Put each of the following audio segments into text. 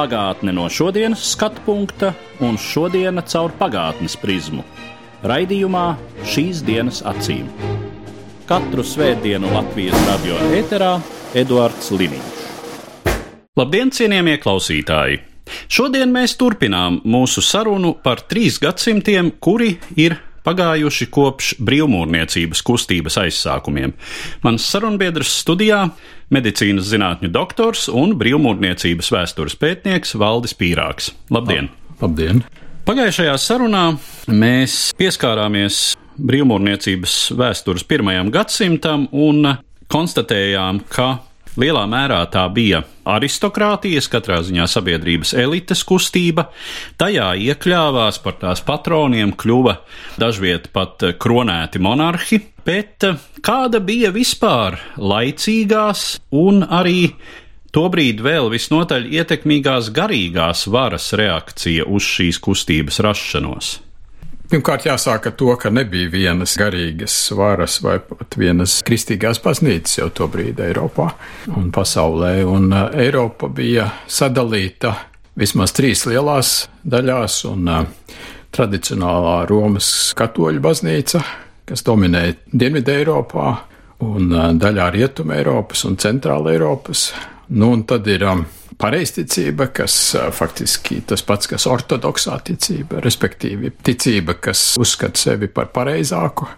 Pagātne no šodienas skatu punkta un šodienas caur pagātnes prizmu. Raidījumā šīs dienas acīm. Katru svētdienu Latvijas radio eterā Eduards Liniņš. Labdien, cienījamie klausītāji! Šodien mēs turpinām mūsu sarunu par trīs gadsimtiem, kuri ir pagājuši kopš brīvmūrniecības kustības aizsākumiem. Mans sarunbiedrs studijā - medicīnas zinātņu doktors un brīvmūrniecības vēstures pētnieks Valdis Pīrāgs. Labdien! Labdien! Pagājušajā sarunā mēs pieskārāmies brīvmūrniecības vēstures pirmajam gadsimtam un konstatējām, ka Lielā mērā tā bija aristokrātijas, katrā ziņā sabiedrības elites kustība. Tajā iekļāvās par tās patroniem, kļuva dažviet pat kronēti monarhi, bet kāda bija vispār laicīgās un arī tobrīd vēl visnotaļ ietekmīgās garīgās varas reakcija uz šīs kustības rašanos? Pirmkārt, jāsāk ar to, ka nebija vienas garīgas varas vai pat vienas kristīgās baznīcas jau to brīdi Eiropā un pasaulē, un uh, Eiropa bija sadalīta vismaz trīs lielās daļās, un uh, tradicionālā Romas katoļu baznīca, kas dominēja Dienvidē Eiropā, un uh, daļā Rietuma Eiropas un Centrāla Eiropas, nu un tad ir um, pareizticība, kas faktiski tas pats, kas ortodoksā ticība, respektīvi ticība, kas uzskata sevi par pareizāku.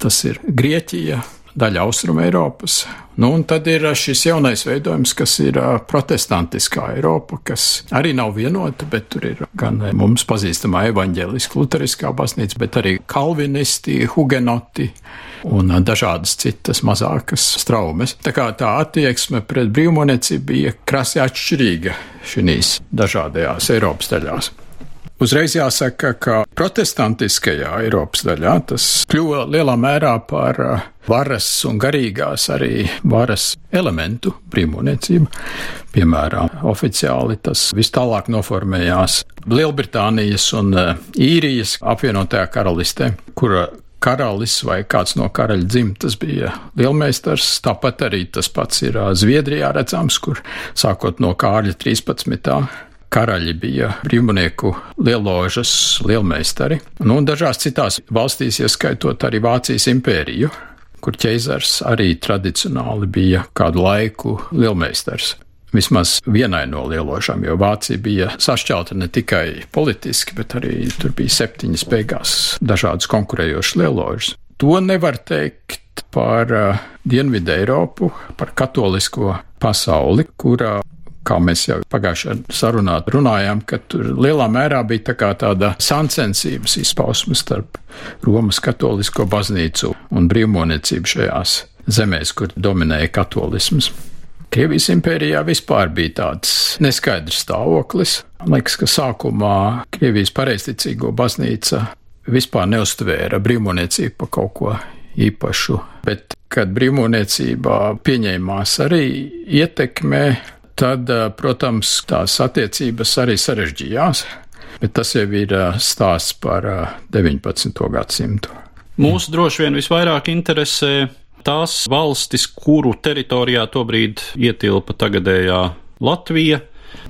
Tas ir Grieķija, daļa Austrum Eiropas. Nu, un tad ir šis jaunais veidojums, kas ir protestantiskā Eiropa, kas arī nav vienota, bet tur ir gan mums pazīstamā evaņģēliska luteriskā baznīca, bet arī kalvinisti, hugenoti un dažādas citas mazākas straumes. Tā kā tā attieksme pret brīvmonēcību bija krasi atšķirīga šīs dažādajās Eiropas daļās. Uzreiz jāsaka, ka protestantiskajā Eiropas daļā tas kļuva lielā mērā par varas un garīgās arī varas elementu brīvmūniecību. Piemēram, oficiāli tas vis tālāk noformējās Lielbritānijas un Īrijas apvienotajā karalistē, kura karalis vai kāds no karaļa dzimtas bija lielmeistars. Tāpat arī tas pats ir Zviedrijā redzams, kur sākot no Kārļa 13 karaļi bija brīvmanieku lieložas lielmeistari, nu, un dažās citās valstīs, ieskaitot arī Vācijas impēriju, kur ķeizars arī tradicionāli bija kādu laiku lielmeistars. Vismaz vienai no lielošām, jo Vācija bija sašķelta ne tikai politiski, bet arī tur bija septiņas beigās dažādas konkurējošas lieložas. To nevar teikt par uh, Dienvidu Eiropu, par katolisko pasauli, kurā kā mēs jau pagājušajā sarunā runājām, ka tur lielā mērā bija tā tāda sancensības izpausme starp Romas katolisko baznīcu un brīvmonēcību šajās zemēs, kur dominēja katolisms. Krievijas impērijā vispār bija tāds neskaidrs stāvoklis. Liekas, ka sākumā Krievijas pareizticīgo baznīca vispār neuztvēra brīvmonēcību par kaut ko īpašu, bet kad brīvmonēcībā pieņēmās arī ietekme tad, protams, tās attiecības arī sarežģījās, bet tas jau ir stāsts par 19. gadsimtu. Mūs droši vien visvairāk interesē tās valstis, kuru teritorijā tobrīd ietilpa tagadējā Latvija,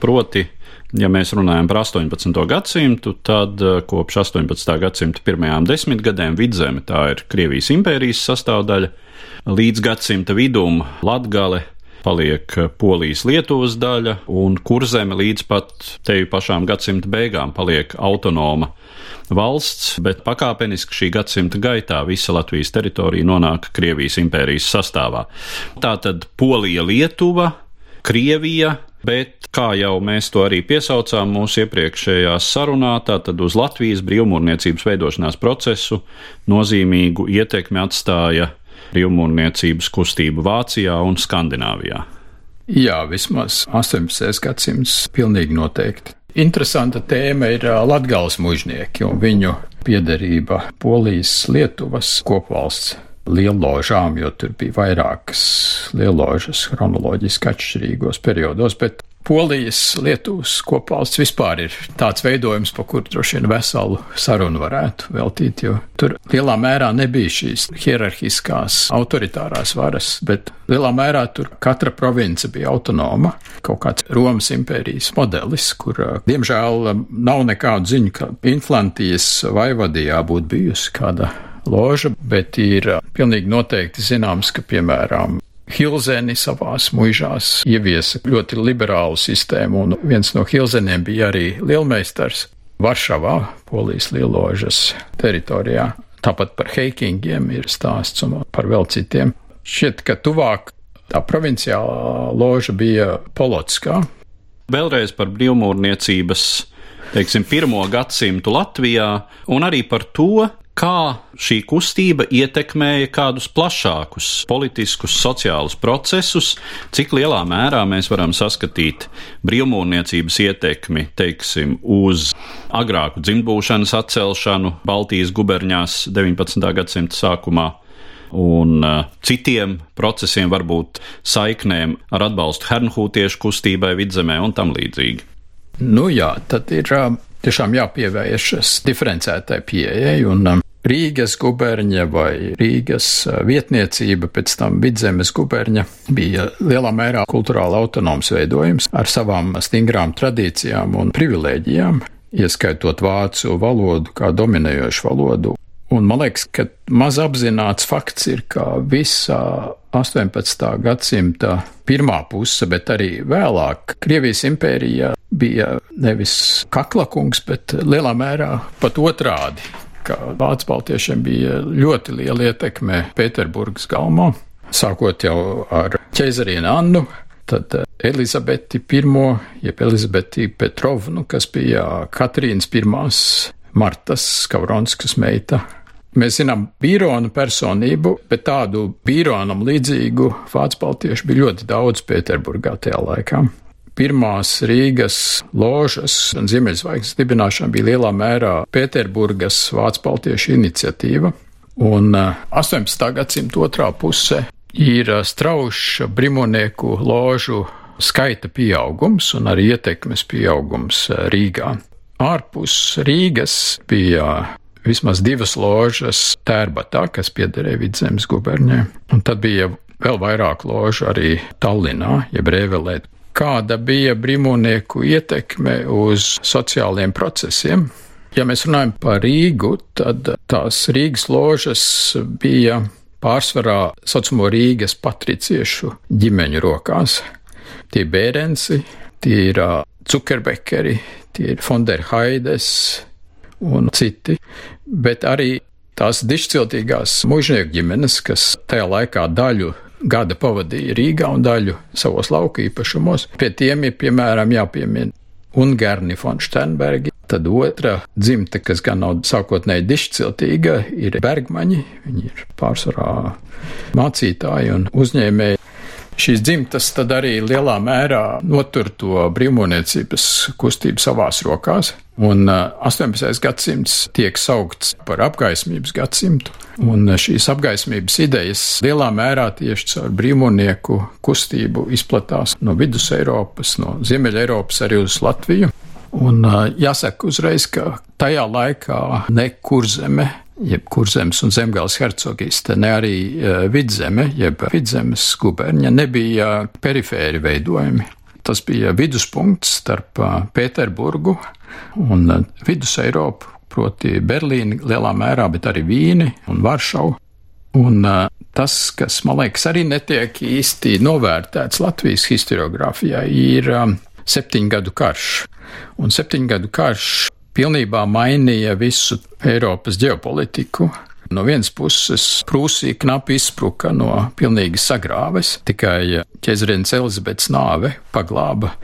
proti Ja mēs runājam par 18. gadsimtu, tad kopš 18. gadsimta pirmajām desmitgadēm vidzeme tā ir Krievijas impērijas sastāvdaļa, līdz gadsimta vidum Latgale paliek eh, Polijas Lietuvas daļa, un kurzeme līdz pat teju pašām gadsimta beigām paliek autonoma valsts, bet pakāpeniski šī gadsimta gaitā visa Latvijas teritorija nonāk Krievijas impērijas sastāvā. Tātad Polija, Lietuva, Krievija, bet, kā jau mēs to arī piesaucām mūsu iepriekšējā sarunā, tātad uz Latvijas brīvmūrniecības veidošanās procesu nozīmīgu ietekmi atstāja brīvmūrniecības kustību Vācijā un Skandināvijā. Jā, vismaz 18. gadsimts pilnīgi noteikti. Interesanta tēma ir Latgales mužnieki un viņu piederība Polijas, Lietuvas kopvalsts lielložām, jo tur bija vairākas lielložas chronoloģiski atšķirīgos periodos, bet Polijas, Lietuvas kopvalsts vispār ir tāds veidojums, pa kuru droši vien veselu sarunu varētu veltīt, jo tur lielā mērā nebija šīs hierarhiskās autoritārās varas, bet lielā mērā tur katra province bija autonoma, kaut kāds Romas impērijas modelis, kur, diemžēl, nav nekādu ziņu, ka Inflantijas vaivadījā būtu bijusi kāda loža, bet ir pilnīgi noteikti zināms, ka, piemēram, Hilzeni savās muižās ieviesa ļoti liberālu sistēmu, un viens no Hilzeniem bija arī lielmeistars Varšavā, Polijas lieložas teritorijā. Tāpat par heikingiem ir stāsts un par vēl citiem. Šķiet, ka tuvāk tā provinciālā loža bija Polotskā. Vēlreiz par brīvmūrniecības, teiksim, pirmo gadsimtu Latvijā un arī par to, kā šī kustība ietekmēja kādus plašākus politiskus, sociālus procesus, cik lielā mērā mēs varam saskatīt brīvmūrniecības ietekmi, teiksim, uz agrāku dzimtbūšanas atcelšanu Baltijas guberņās 19. gadsimta sākumā. Un uh, citiem procesiem, varbūt saiknēm ar atbalstu hernhūtiešu kustībai vidzemē un tam līdzīgi. Nu jā, tad ir uh, tiešām jāpievēršas diferencētai pieejai, un um, Rīgas guberņa vai Rīgas vietniecība, pēc tam Vidzemes guberņa, bija lielā mērā kultūrāli autonoms veidojums ar savām stingrām tradīcijām un privilēģijām, ieskaitot vācu valodu kā dominējošu valodu. Un man liekas, ka maz apzināts fakts ir, ka visā 18. gadsimta pirmā puse, bet arī vēlāk Krievijas impērijā bija nevis kaklakungs, bet lielā mērā pat otrādi, ka vācu baltiešiem bija ļoti liela ietekme Pēterburgas galmā, sākot jau ar ķeizarienu Annu, tad Elizabeti I, jeb Elizabeti Petrovnu, kas bija Katrīnas pirmās Martas Skavronskas meita. Mēs zinām Bīrona personību, bet tādu Bīronam līdzīgu vācu baltiešu bija ļoti daudz Pēterburgā tajā laikā pirmās Rīgas ložas un Ziemeļzvaigznes dibināšana bija lielā mērā Pēterburgas vācu baltiešu iniciatīva, un 18. Eh, gadsimta otrā puse ir eh, strauša brimonieku ložu skaita pieaugums un arī ietekmes pieaugums eh, Rīgā. Ārpus Rīgas bija vismaz divas ložas tērbatā, kas piederēja Vidzemes guberņai, un tad bija vēl vairāk ložu arī Tallinā, jeb Rēvelē, kāda bija brīvmonieku ietekme uz sociāliem procesiem. Ja mēs runājam par Rīgu, tad tās Rīgas ložas bija pārsvarā saucamo Rīgas patriciešu ģimeņu rokās. Tie bērenci, tie ir Cukerbekeri, tie ir Fonderhaides un citi, bet arī tās dišciltīgās mužnieku ģimenes, kas tajā laikā daļu gada pavadīja Rīgā un daļu savos lauku īpašumos. Pie tiem ir piemēram jāpiemina Ungarni von Sternbergi. Tad otra dzimta, kas gan nav sākotnēji dišciltīga, ir Bergmaņi. Viņi ir pārsvarā mācītāji un uzņēmēji. Šīs dzimtas tad arī lielā mērā notur to brīvmūniecības kustību savās rokās, un 18. gadsimts tiek saukts par apgaismības gadsimtu, un šīs apgaismības idejas lielā mērā tieši caur brīvmūnieku kustību izplatās no Vidus Eiropas, no Ziemeļa Eiropas arī uz Latviju. Un jāsaka uzreiz, ka tajā laikā ne kurzeme jeb kurzemes un zemgāles hercogiste, ne arī uh, vidzeme, jeb vidzemes guberņa, nebija perifēri veidojumi. Tas bija viduspunkts starp uh, Pēterburgu un uh, Vidus Eiropu, proti Berlīni lielā mērā, bet arī Vīni un Varšavu. Un tas, kas man liekas arī netiek īsti novērtēts Latvijas historiografijā, ir um, septiņgadu karš. Un septiņgadu karš pilnībā mainīja visu Eiropas ģeopolitiku. No vienas puses, Prūsija knapi izspruka no pilnīgas sagrāves, tikai ķēzarienes Elizabetes nāve paglāba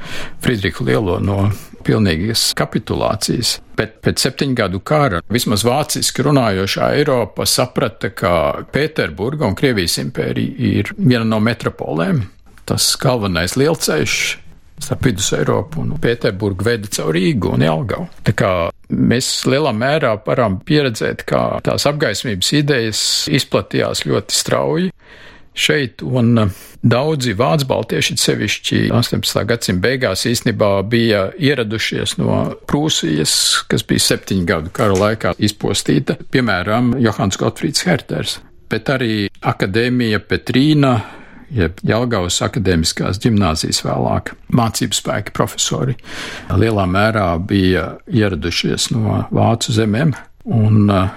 Friedrihu Lielo no pilnīgas kapitulācijas. Bet pēc septiņu gadu kara vismaz vāciski runājošā Eiropa saprata, ka Pēterburga un Krievijas impērija ir viena no metropolēm. Tas galvenais lielceļš starp Vidus Eiropu un Pēterburgu veda caur Rīgu un Jelgavu. Tā kā mēs lielā mērā varam pieredzēt, kā tās apgaismības idejas izplatījās ļoti strauji šeit, un daudzi vācu baltieši, sevišķi 18. gadsimta beigās, īstenībā bija ieradušies no Prūsijas, kas bija septiņu gadu kara laikā izpostīta, piemēram, Johans Gotfrīds Herters, bet arī Akadēmija Petrīna, jeb Jelgavas akadēmiskās gimnāzijas vēlāk mācību spēki profesori lielā mērā bija ieradušies no vācu zemēm, un uh,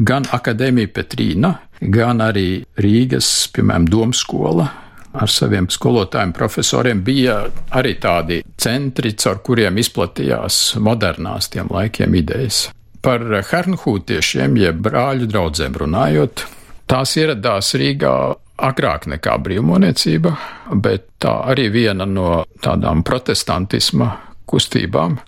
gan Akadēmija Petrīna, gan arī Rīgas, piemēram, Domskola ar saviem skolotājiem, profesoriem bija arī tādi centri, caur kuriem izplatījās modernās tiem laikiem idejas. Par hernhūtiešiem, jeb brāļu draugiem runājot, tās ieradās Rīgā agrāk nekā brīvmoniecība, bet tā arī viena no tādām protestantisma kustībām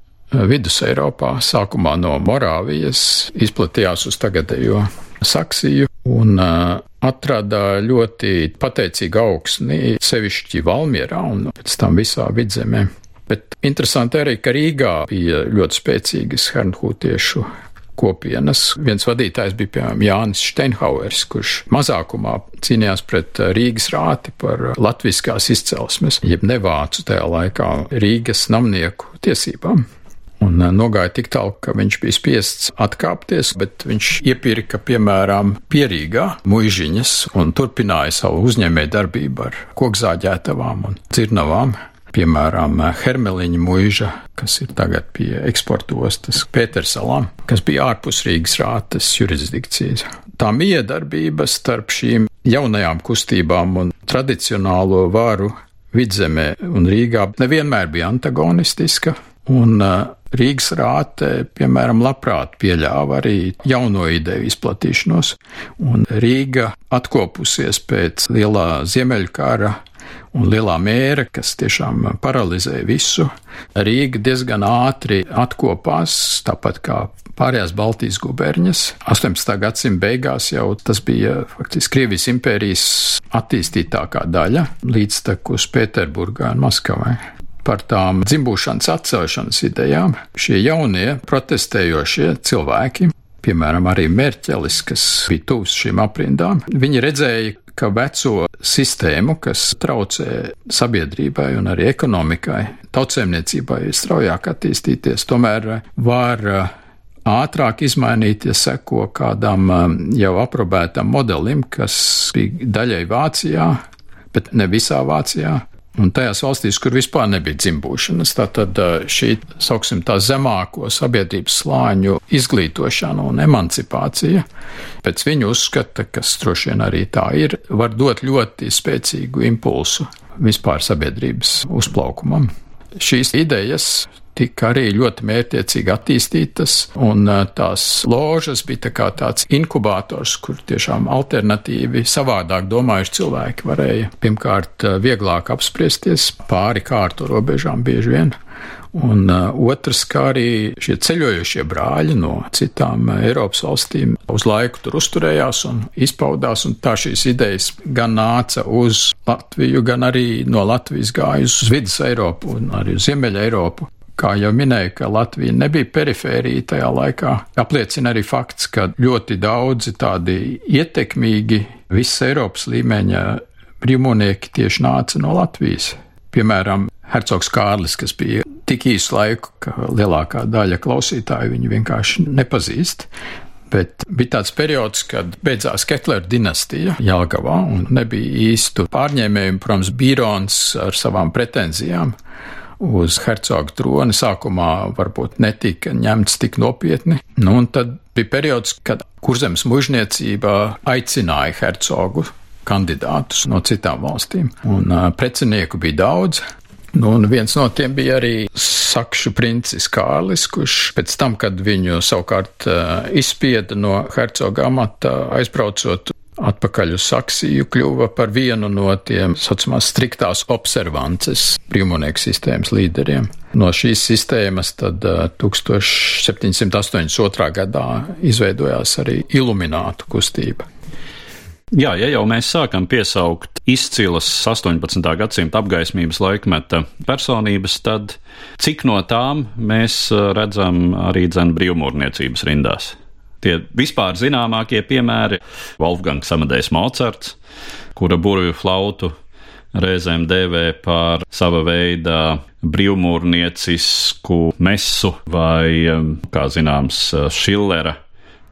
vidus Eiropā, sākumā no Morāvijas, izplatījās uz tagadējo Saksiju un uh, atrada ļoti pateicīgu augsni, sevišķi Valmierā un pēc tam visā vidzemē. Bet interesanti arī, ka Rīgā bija ļoti spēcīgas hernhūtiešu kopienas. Viens vadītājs bija piemēram Jānis Steinhauers, kurš mazākumā cīnījās pret Rīgas rāti par latviskās izcelsmes, jeb nevācu tajā laikā Rīgas namnieku tiesībām un eh, nogāja tik tālu, ka viņš bija spiests atkāpties, bet viņš iepirka, piemēram, pierīgā muižiņas un turpināja savu uzņēmē darbību ar kokzāģētavām un cirnavām. Piemēram, Hermeliņa mūža, kas ir tagad pie eksporta ostas Pētersalām, kas bija ārpus Rīgas rātes jurisdikcijas. Tā miedarbība starp šīm jaunajām kustībām un tradicionālo varu vidzemē un Rīgā nevienmēr bija antagonistiska, un uh, Rīgas rāte, piemēram, labprāt pieļāva arī jauno ideju izplatīšanos, un Rīga atkopusies pēc lielā ziemeļkara un lielā mēra, kas tiešām paralizēja visu. Rīga diezgan ātri atkopās, tāpat kā pārējās Baltijas guberņas. 18. gadsimta beigās jau tas bija faktiski Krievijas impērijas attīstītākā daļa, līdz tekus Pēterburgā un Maskavai par tām dzimbūšanas atcelšanas idejām, šie jaunie protestējošie cilvēki, piemēram, arī Merķelis, kas bija tuvs šīm aprindām, viņi redzēja, ka veco sistēmu, kas traucē sabiedrībai un arī ekonomikai, tautsēmniecībai straujāk attīstīties, tomēr var uh, ātrāk izmainīt, ja seko kādam um, jau aprobētam modelim, kas bija daļai Vācijā, bet ne visā Vācijā, Un tajās valstīs, kur vispār nebija dzimbūšanas, tātad šī, sauksim, tā zemāko sabiedrības slāņu izglītošana un emancipācija, pēc viņu uzskata, kas droši vien arī tā ir, var dot ļoti spēcīgu impulsu vispār sabiedrības uzplaukumam. Šīs idejas tika arī ļoti mērķiecīgi attīstītas, un tās ložas bija tā kā tāds inkubators, kur tiešām alternatīvi savādāk domājuši cilvēki varēja pirmkārt vieglāk apspriesties pāri kārtu robežām bieži vien. Un uh, otrs, kā arī šie ceļojošie brāļi no citām Eiropas valstīm uz laiku tur uzturējās un izpaudās, un tā šīs idejas gan nāca uz Latviju, gan arī no Latvijas gāja uz Vidus Eiropu un arī uz Ziemeļa Eiropu. Kā jau minēju, ka Latvija nebija perifērija tajā laikā, apliecina arī fakts, ka ļoti daudzi tādi ietekmīgi visas Eiropas līmeņa brīvmonieki tieši nāca no Latvijas. Piemēram, Hercogs Kārlis, kas bija tik īsu laiku, ka lielākā daļa klausītāju viņu vienkārši nepazīst. Bet bija tāds periods, kad beidzās Ketlera dinastija Jālgavā un nebija īstu pārņēmējumu, protams, Bīrons ar savām pretenzijām uz hercoga troni sākumā varbūt netika ņemts tik nopietni. Nu, un tad bija periods, kad kurzemes mužniecība aicināja hercogu kandidātus no citām valstīm, un uh, precinieku bija daudz. Nu, un viens no tiem bija arī Sakšu princis Kārlis, kurš pēc tam, kad viņu savukārt uh, izspieda no hercoga amata, aizbraucot atpakaļ uz Saksiju, kļuva par vienu no tiem saucamās striktās observances brīvmonieku sistēmas līderiem. No šīs sistēmas tad 1782. gadā izveidojās arī iluminātu kustība. Jā, ja jau mēs sākam piesaukt izcilas 18. gadsimta apgaismības laikmeta personības, tad cik no tām mēs redzam arī dzēnu brīvmūrniecības rindās? Tie vispār zināmākie piemēri - Wolfgangs Amadejs Mocarts, kura burvju flautu reizēm dēvē par sava veida brīvmūrniecisku mesu vai, kā zināms, Šillera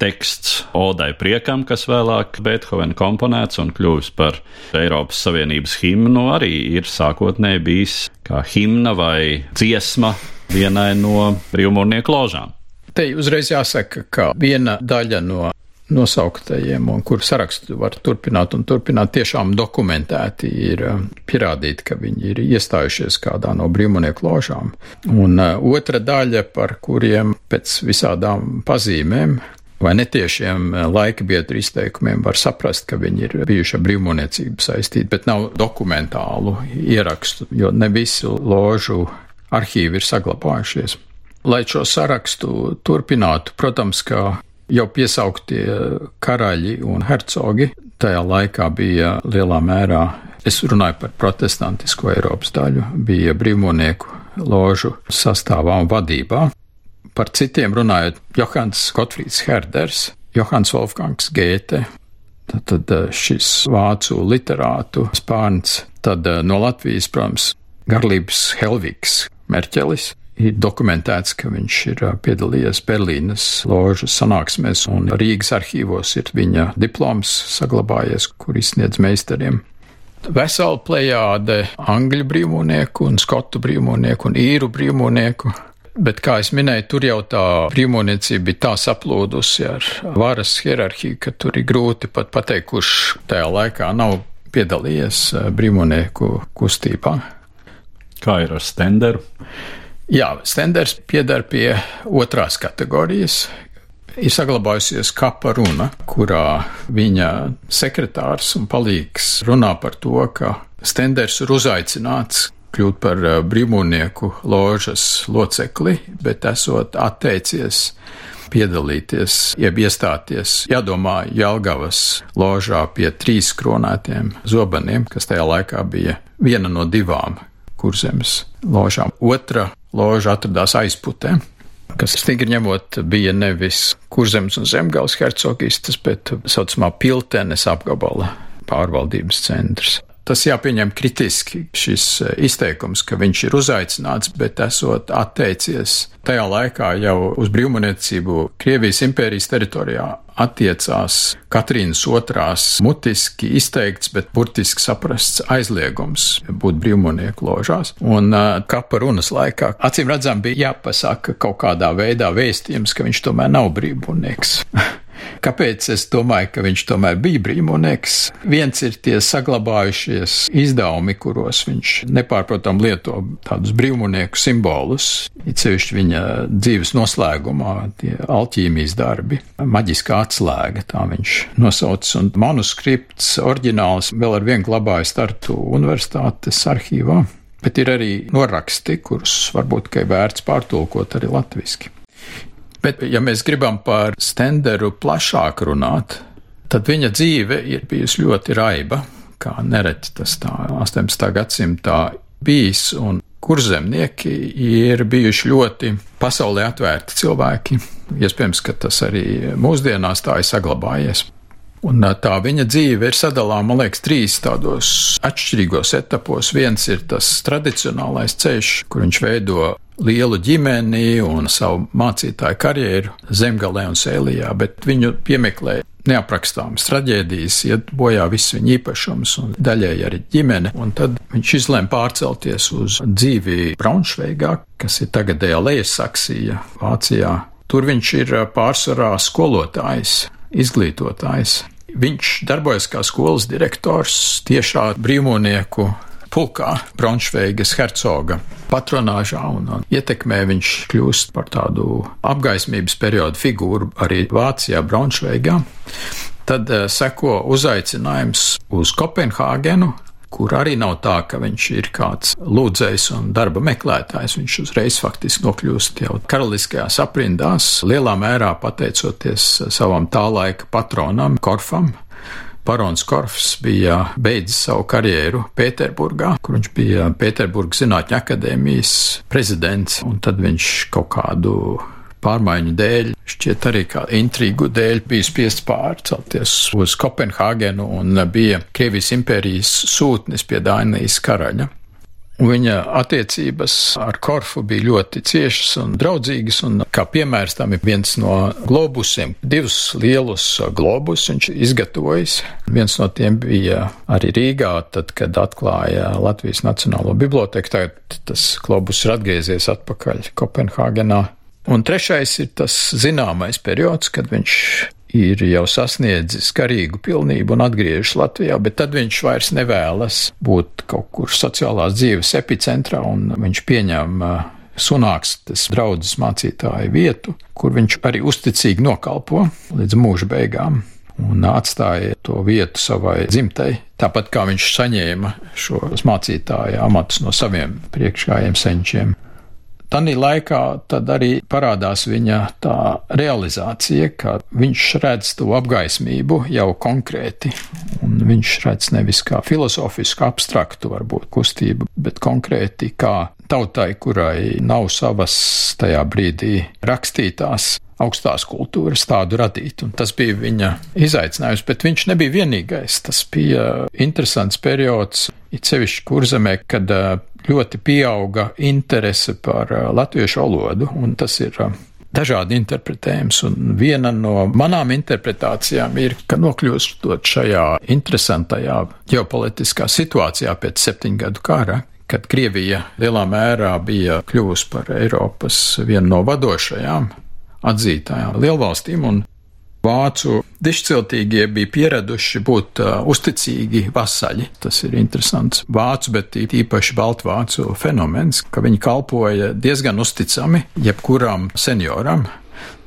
teksts Odai priekam, kas vēlāk Beethovena komponēts un kļuvis par Eiropas Savienības himnu, arī ir sākotnēji bijis kā himna vai dziesma vienai no brīvmūrnieku ložām. Te uzreiz jāsaka, ka viena daļa no nosauktajiem, un kur sarakstu var turpināt un turpināt, tiešām dokumentēti ir um, pierādīti, ka viņi ir iestājušies kādā no brīvmonieku ložām. Un uh, otra daļa, par kuriem pēc visādām pazīmēm vai netiešiem eh, laika biedru izteikumiem var saprast, ka viņi ir bijuši ar brīvmūniecību saistīti, bet nav dokumentālu ierakstu, jo ne visu ložu arhīvi ir saglabājušies. Lai šo sarakstu turpinātu, protams, ka jau piesauktie karaļi un hercogi tajā laikā bija lielā mērā, es runāju par protestantisko Eiropas daļu, bija brīvmonieku ložu sastāvā un vadībā. Par citiem runājot, Johans Gottfrieds Herders, Johans Wolfgangs Gēte, tad eh, šis vācu literātu spārns, tad eh, no Latvijas, protams, Garlības Helvigs Merķelis. Ir dokumentēts, ka viņš ir piedalījies Berlīnas ložas sanāksmēs, un Rīgas arhīvos ir viņa diploms saglabājies, kur izsniedz meistariem. Vesela plejāde angļu brīvmūnieku un skotu brīvmūnieku un īru brīvmūnieku Bet, kā jau minēju, tur jau tā brīvmūniecība bija tā saplūdusi ar varas hierarhiju, ka tur ir grūti pat pateikt, kurš tajā laikā nav piedalījies brīvmūnieku kustībā. Kā ir ar Stenderu? Jā, Stenders piedar pie otrās kategorijas. Ir saglabājusies kapa runa, kurā viņa sekretārs un palīgs runā par to, ka Stenders ir uzaicināts kļūt par eh, brīvmūrnieku ložas locekli, bet esot atteicies piedalīties, jeb iestāties, jādomā Jelgavas ložā pie trīs kronētiem zobeniem, kas tajā laikā bija viena no divām kurzemes ložām. Otra loža atradās aizputē, kas stingri ņemot bija nevis kurzemes un zemgals hercogistas, bet saucamā piltenes apgabala pārvaldības centrs. Tas jāpieņem kritiski, šis eh, izteikums, ka viņš ir uzaicināts, bet esot atteicies tajā laikā jau uz brīvmaniecību Krievijas impērijas teritorijā attiecās Katrīnas otrās mutiski izteikts, bet burtiski saprasts aizliegums būt brīvmonieku ložās. Un kapa runas laikā acīm redzam bija jāpasaka kaut kādā veidā vēstījums, ka viņš tomēr nav brīvmonieks. Kāpēc es domāju, ka viņš tomēr bija brīvmonieks? Viens ir tie saglabājušies izdevumi, kuros viņš nepārprotam lieto tādus brīvmonieku simbolus, it sevišķi viņa dzīves noslēgumā, tie alķīmijas darbi, maģiskā atslēga, tā viņš nosauc, un manuskripts oriģināls vēl ar vienu glabājas Tartu universitātes arhīvā. Bet ir arī noraksti, kurus varbūt vērts pārtulkot arī latviešu. Bet, ja mēs gribam par Stenderu plašāk runāt, tad viņa dzīve ir bijusi ļoti raiba, kā nereti tas tā 18. gadsimtā bijis, un kurzemnieki ir bijuši ļoti pasaulē atvērti cilvēki. Iespējams, ka tas arī mūsdienās tā ir saglabājies. Un tā viņa dzīve ir sadalāma, man liekas, trīs tādos atšķirīgos etapos. Viens ir tas tradicionālais ceļš, kur viņš veido lielu ģimeni un savu mācītāju karjeru zemgalē un sēlijā, bet viņu piemeklē neaprakstāmas traģēdijas, iet bojā viss viņa īpašums un daļēji arī ģimene, un tad viņš izlēma pārcelties uz dzīvi Braunšveigā, kas ir tagadējā Lejasaksija, Vācijā. Tur viņš ir pārsvarā skolotājs, izglītotājs. Viņš darbojas kā skolas direktors tiešā brīvmonieku pulkā Braunšveigas hercoga patronāžā un, un ietekmē viņš kļūst par tādu apgaismības periodu figūru arī Vācijā, Braunšveigā. Tad uh, seko uzaicinājums uz Kopenhāgenu, kur arī nav tā, ka viņš ir kāds lūdzējs un darba meklētājs. Viņš uzreiz faktiski nokļūst jau karaliskajās aprindās, lielā mērā pateicoties savam tā laika patronam, Korfam, Barons Korfs bija beidzis savu karjeru Pēterburgā, kur viņš bija Pēterburgas Zinātņu akadēmijas prezidents, un tad viņš kaut kādu pārmaiņu dēļ, šķiet arī kā intrigu dēļ, bija spiests pārcelties uz Kopenhāgenu un bija Krievijas impērijas sūtnis pie Dānijas karaļa. Viņa attiecības ar Korfu bija ļoti ciešas un draudzīgas, un kā piemērs tam ir viens no globusiem. Divus lielus globus viņš izgatavojis. Viens no tiem bija arī Rīgā, tad, kad atklāja Latvijas Nacionālo biblioteku. Tagad tas globus ir atgriezies atpakaļ Kopenhāgenā. Un trešais ir tas zināmais periods, kad viņš ir jau sasniedzis garīgu pilnību un atgriežas Latvijā, bet tad viņš vairs nevēlas būt kaut kur sociālās dzīves epicentrā, un viņš pieņem uh, sunākstes draudzes mācītāju vietu, kur viņš arī uzticīgi nokalpo līdz mūža beigām un atstāja to vietu savai dzimtai. Tāpat kā viņš saņēma šos mācītāju amatus no saviem priekšgājiem senčiem. Tanī laikā tad arī parādās viņa tā realizācija, ka viņš redz to apgaismību jau konkrēti, un viņš redz nevis kā filozofisku, abstraktu varbūt kustību, bet konkrēti kā tautai, kurai nav savas tajā brīdī rakstītās augstās kultūras tādu radīt. Un tas bija viņa izaicinājums, bet viņš nebija vienīgais. Tas bija interesants periods, it sevišķi kurzemē, kad ļoti pieauga interese par uh, latviešu valodu, un tas ir uh, dažādi interpretējums, un viena no manām interpretācijām ir, ka nokļūstot šajā interesantajā ģeopolitiskā situācijā pēc septiņu gadu kara, kad Krievija lielā mērā bija kļuvusi par Eiropas vienu no vadošajām atzītajām lielvalstīm, un Vācu dišciltīgie bija pieraduši būt uh, uzticīgi vasaļi. Tas ir interesants vācu, bet īpaši baltvācu fenomens, ka viņi kalpoja diezgan uzticami jebkuram senioram,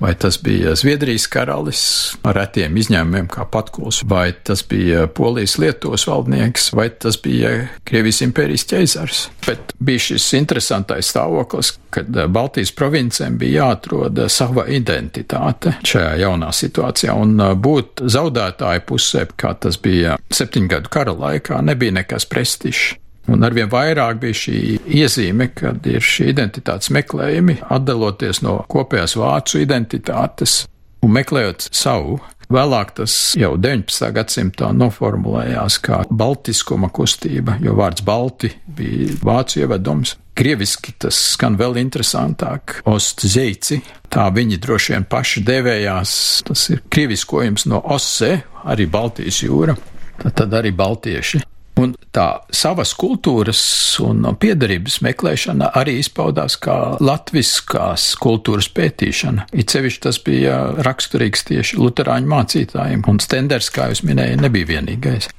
Vai tas bija Zviedrijas karalis ar retiem izņēmumiem, kā Patkuls, vai tas bija Polijas Lietuvas valdnieks, vai tas bija Krievijas impērijas ķeizars. Bet bija šis interesantais stāvoklis, kad Baltijas provincēm bija jāatrod sava identitāte šajā jaunā situācijā, un būt zaudētāju pusē, kā tas bija septiņgadu kara laikā, nebija nekas prestižs. Un arvien vairāk bija šī iezīme, kad ir šī identitātes meklējumi, atdaloties no kopējās vācu identitātes un meklējot savu. Vēlāk tas jau 19. gadsimtā noformulējās kā baltiskuma kustība, jo vārds balti bija vācu ievedums. Krieviski tas skan vēl interesantāk - ostzeici, tā viņi droši vien paši devējās, tas ir krieviskojums no ose, arī Baltijas jūra, tad, arī baltieši. Un tā savas kultūras un piedarības meklēšana arī izpaudās kā latviskās kultūras pētīšana. It sevišķi tas bija raksturīgs tieši luterāņu mācītājiem, un Stenders, kā jūs minējāt, nebija vienīgais.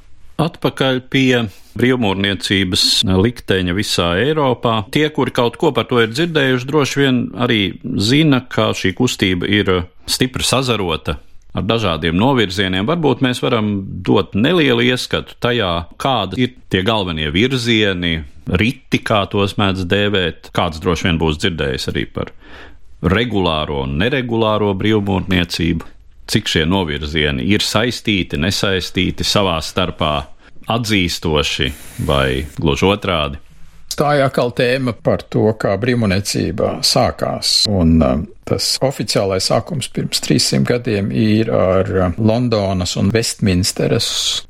Atpakaļ pie brīvmūrniecības likteņa visā Eiropā. Tie, kuri kaut ko par to ir dzirdējuši, droši vien arī zina, ka šī kustība ir stipri sazarota ar dažādiem novirzieniem. Varbūt mēs varam dot nelielu ieskatu tajā, kādi ir tie galvenie virzieni, riti, kā tos mēdz dēvēt. Kāds droši vien būs dzirdējis arī par regulāro un neregulāro brīvmūrniecību, cik šie novirzieni ir saistīti, nesaistīti savā starpā, atzīstoši vai gluži otrādi. Tā ir atkal tēma par to, kā brīvmonēcība sākās. Un um, tas oficiālais sākums pirms 300 gadiem ir ar um, Londonas un Westminsteras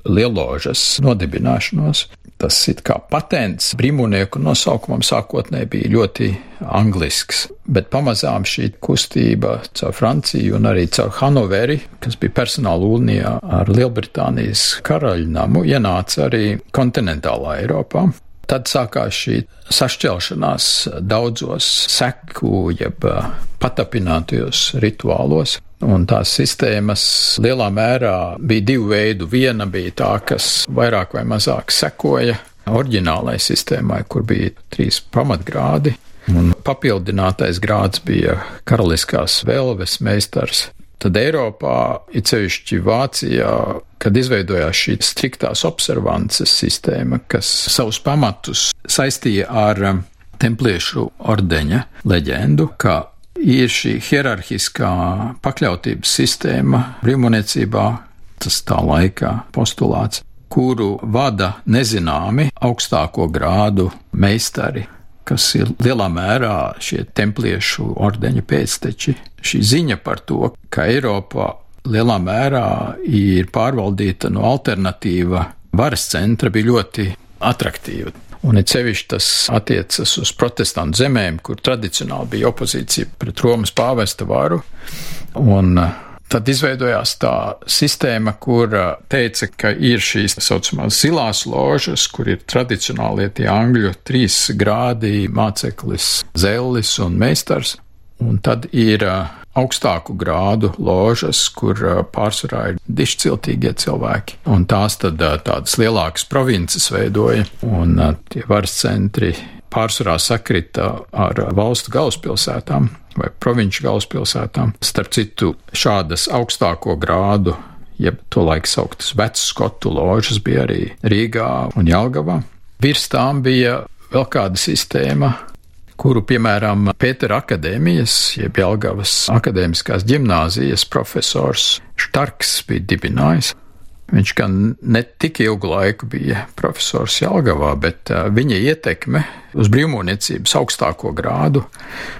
lieložas nodibināšanos. Tas it kā patents brīvmonieku nosaukumam sākotnēji bija ļoti anglisks, bet pamazām šī kustība caur Franciju un arī caur Hanoveri, kas bija personāla unijā ar Lielbritānijas karaļnamu, ienāca arī kontinentālā Eiropā. Tad sākās šī sašķelšanās daudzos seku, jeb patapinātajos rituālos. Un tās sistēmas lielā mērā bija divu veidu. Viena bija tā, kas vairāk vai mazāk sekoja oriģinālai sistēmai, kur bija trīs pamatgrādi, un papildinātais grāds bija karaliskās vēlves meistars. Tad Eiropā, it sevišķi Vācijā, kad izveidojās šī striktās observances sistēma, kas savus pamatus saistīja ar um, templiešu ordeņa leģendu, ka ir šī hierarhiskā pakļautības sistēma brīvmūniecībā, tas tā laikā postulāts, kuru vada nezināmi augstāko grādu meistari, kas ir lielā mērā šie templiešu ordeņa pēcteči. Šī ziņa par to, ka Eiropā lielā mērā ir pārvaldīta no alternatīva varas centra, bija ļoti attraktīva. Un it sevišķi tas attiecas uz protestantu zemēm, kur tradicionāli bija opozīcija pret Romas pāvesta varu. Un uh, tad izveidojās tā sistēma, kur uh, teica, ka ir šīs tā saucamās zilās ložas, kur ir tradicionālie tie angļu trīs grādi - māceklis, zellis un meistars. Un tad ir uh, augstāku grādu ložas, kur pārsvarā ir dišciltīgie cilvēki. Un tās tad tādas lielākas provinces veidoja, un tie varas centri pārsvarā sakrita ar valstu galvaspilsētām vai provinču galvaspilsētām. Starp citu, šādas augstāko grādu, jeb to laiku sauktas vecas skotu ložas, bija arī Rīgā un Jelgavā. Virs tām bija vēl kāda sistēma, kuru, piemēram, Pētera akadēmijas, jeb Jelgavas akadēmiskās ģimnāzijas profesors Štarks bija dibinājis. Viņš gan ne tik ilgu laiku bija profesors Jelgavā, bet viņa ietekme uz brīvmūniecības augstāko grādu,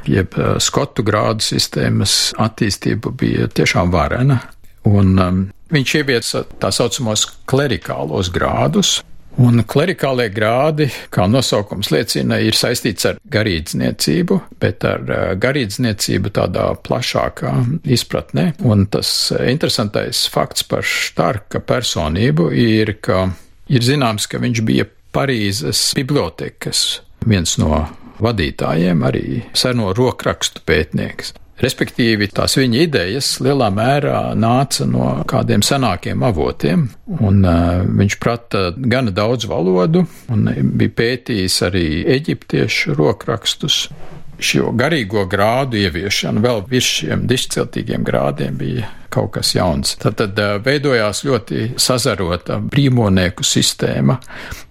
jeb skotu grādu sistēmas attīstību bija tiešām varena. Un um, viņš ieviesa tā saucamos klerikālos grādus, Un klerikālie grādi, kā nosaukums liecina, ir saistīts ar garīdzniecību, bet ar eh, garīdzniecību tādā plašākā izpratnē. Un tas interesantais fakts par Štarka personību ir, ka ir zināms, ka viņš bija Parīzes bibliotekas viens no vadītājiem, arī seno rokrakstu pētnieks. Respektīvi, tās viņa idejas lielā mērā nāca no kādiem senākiem avotiem, un uh, viņš prata gana daudz valodu, un bija pētījis arī eģiptiešu rokrakstus. Šo garīgo grādu ieviešana vēl virs šiem dišciltīgiem grādiem bija kaut kas jauns. Tad, tad uh, veidojās ļoti sazarota brīvmonieku sistēma,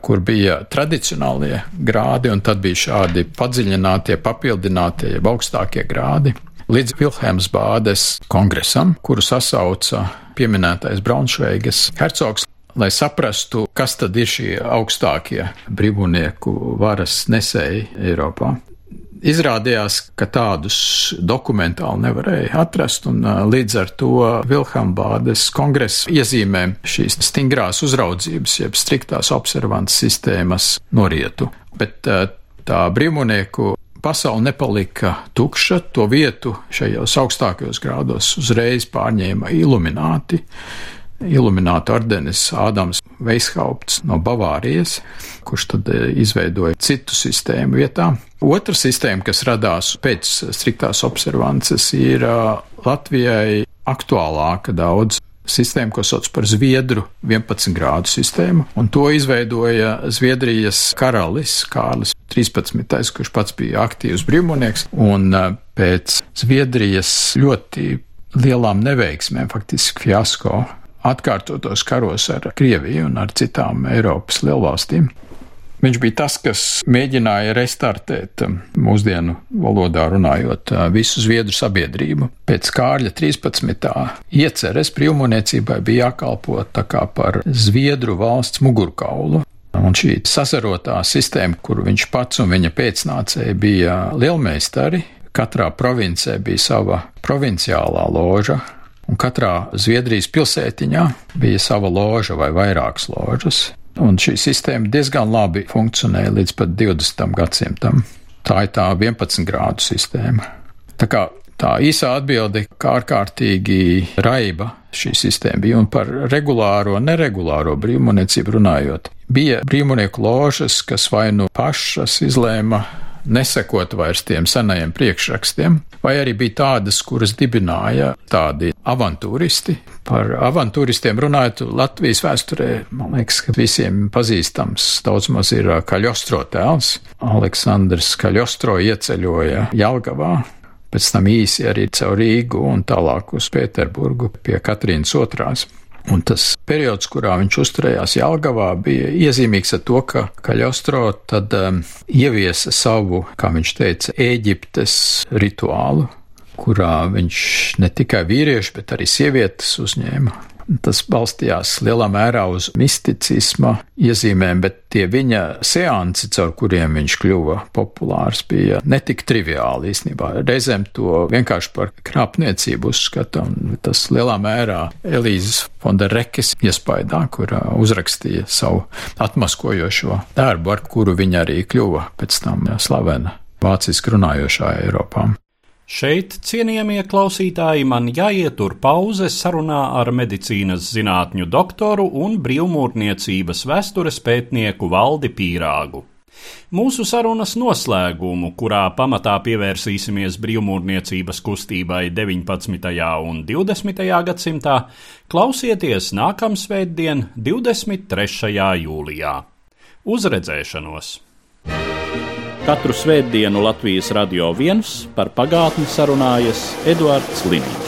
kur bija tradicionālie grādi, un tad bija šādi padziļinātie, papildinātie, augstākie grādi līdz Vilhelmas Bādes kongresam, kuru sasauca pieminētais Braunšveigas hercogs. Lai saprastu, kas tad ir šie augstākie brīvnieku varas nesēji Eiropā, Izrādījās, ka tādus dokumentāli nevarēja atrast, un līdz ar to Vilhambādes kongresa iezīmē šīs stingrās uzraudzības, jeb striktās observances sistēmas norietu. Bet tā brīvmonieku pasaule nepalika tukša, to vietu šajos augstākajos grādos uzreiz pārņēma ilumināti. Ilumināta ordenis Ādams Veishaupts no Bavārijas, kurš tad e, izveidoja citu sistēmu vietā. Otra sistēma, kas radās pēc striktās observances, ir Latvijai aktuālāka daudz sistēmu, ko sauc par Zviedru 11 grādu sistēmu, un to izveidoja Zviedrijas karalis Kārlis 13. kurš pats bija aktīvs brīvmonieks, un pēc Zviedrijas ļoti lielām neveiksmēm, faktiski fiasko, atkārtotos karos ar Krieviju un ar citām Eiropas lielvalstīm, Viņš bija tas, kas mēģināja restartēt, um, mūsdienu valodā runājot, uh, visu Zviedru sabiedrību. Pēc Kārļa 13. ieceres brīvmūniecībai bija jākalpo tā kā par Zviedru valsts mugurkaulu. Un šī sasarotā sistēma, kur viņš pats un viņa pēcnācēji bija lielmeistari, katrā provincē bija sava provinciālā loža, un katrā Zviedrijas pilsētiņā bija sava loža vai vairākas ložas. Un šī sistēma diezgan labi funkcionēja līdz pat 20. gadsimtam. Tā ir tā 11 grādu sistēma. Tā kā tā īsā atbilde, kā ārkārtīgi raiba šī sistēma bija, un par regulāro, neregulāro brīvmūniecību runājot, bija brīvmūnieku ložas, kas vai nu pašas izlēma nesekot vairs tiem senajiem priekšrakstiem, vai arī bija tādas, kuras dibināja tādi avantūristi. Par avantūristiem runājot Latvijas vēsturē, man liekas, ka visiem pazīstams daudz maz ir Kaļostro tēls. Aleksandrs Kaļostro ieceļoja Jelgavā, pēc tam īsi arī caur Rīgu un tālāk uz Pēterburgu pie Katrīnas otrās. Un tas periods, kurā viņš uzturējās Jālgavā, bija iezīmīgs ar to, ka Kaļostro tad um, ieviesa savu, kā viņš teica, Ēģiptes rituālu, kurā viņš ne tikai vīrieši, bet arī sievietes uzņēma Tas balstījās lielā mērā uz misticisma iezīmēm, bet tie viņa seansi, caur kuriem viņš kļuva populārs, bija netik triviāli īstenībā. Reizēm to vienkārši par krāpniecību uzskata, un tas lielā mērā Elīzes Fonda Rekes iespaidā, kur uzrakstīja savu atmaskojošo darbu, ar kuru viņa arī kļuva pēc tam slavena vāciski runājošā Eiropā. Šeit, cienījamie klausītāji, man jāietur pauze sarunā ar medicīnas zinātņu doktoru un brīvmūrniecības vēstures pētnieku Valdi Pīrāgu. Mūsu sarunas noslēgumu, kurā pamatā pievērsīsimies brīvmūrniecības kustībai 19. un 20. gadsimtā, klausieties nākamsvētdien, 23. jūlijā. Uzredzēšanos! Katru svētdienu Latvijas radio viens par pagātni sarunājas Eduards Līniju.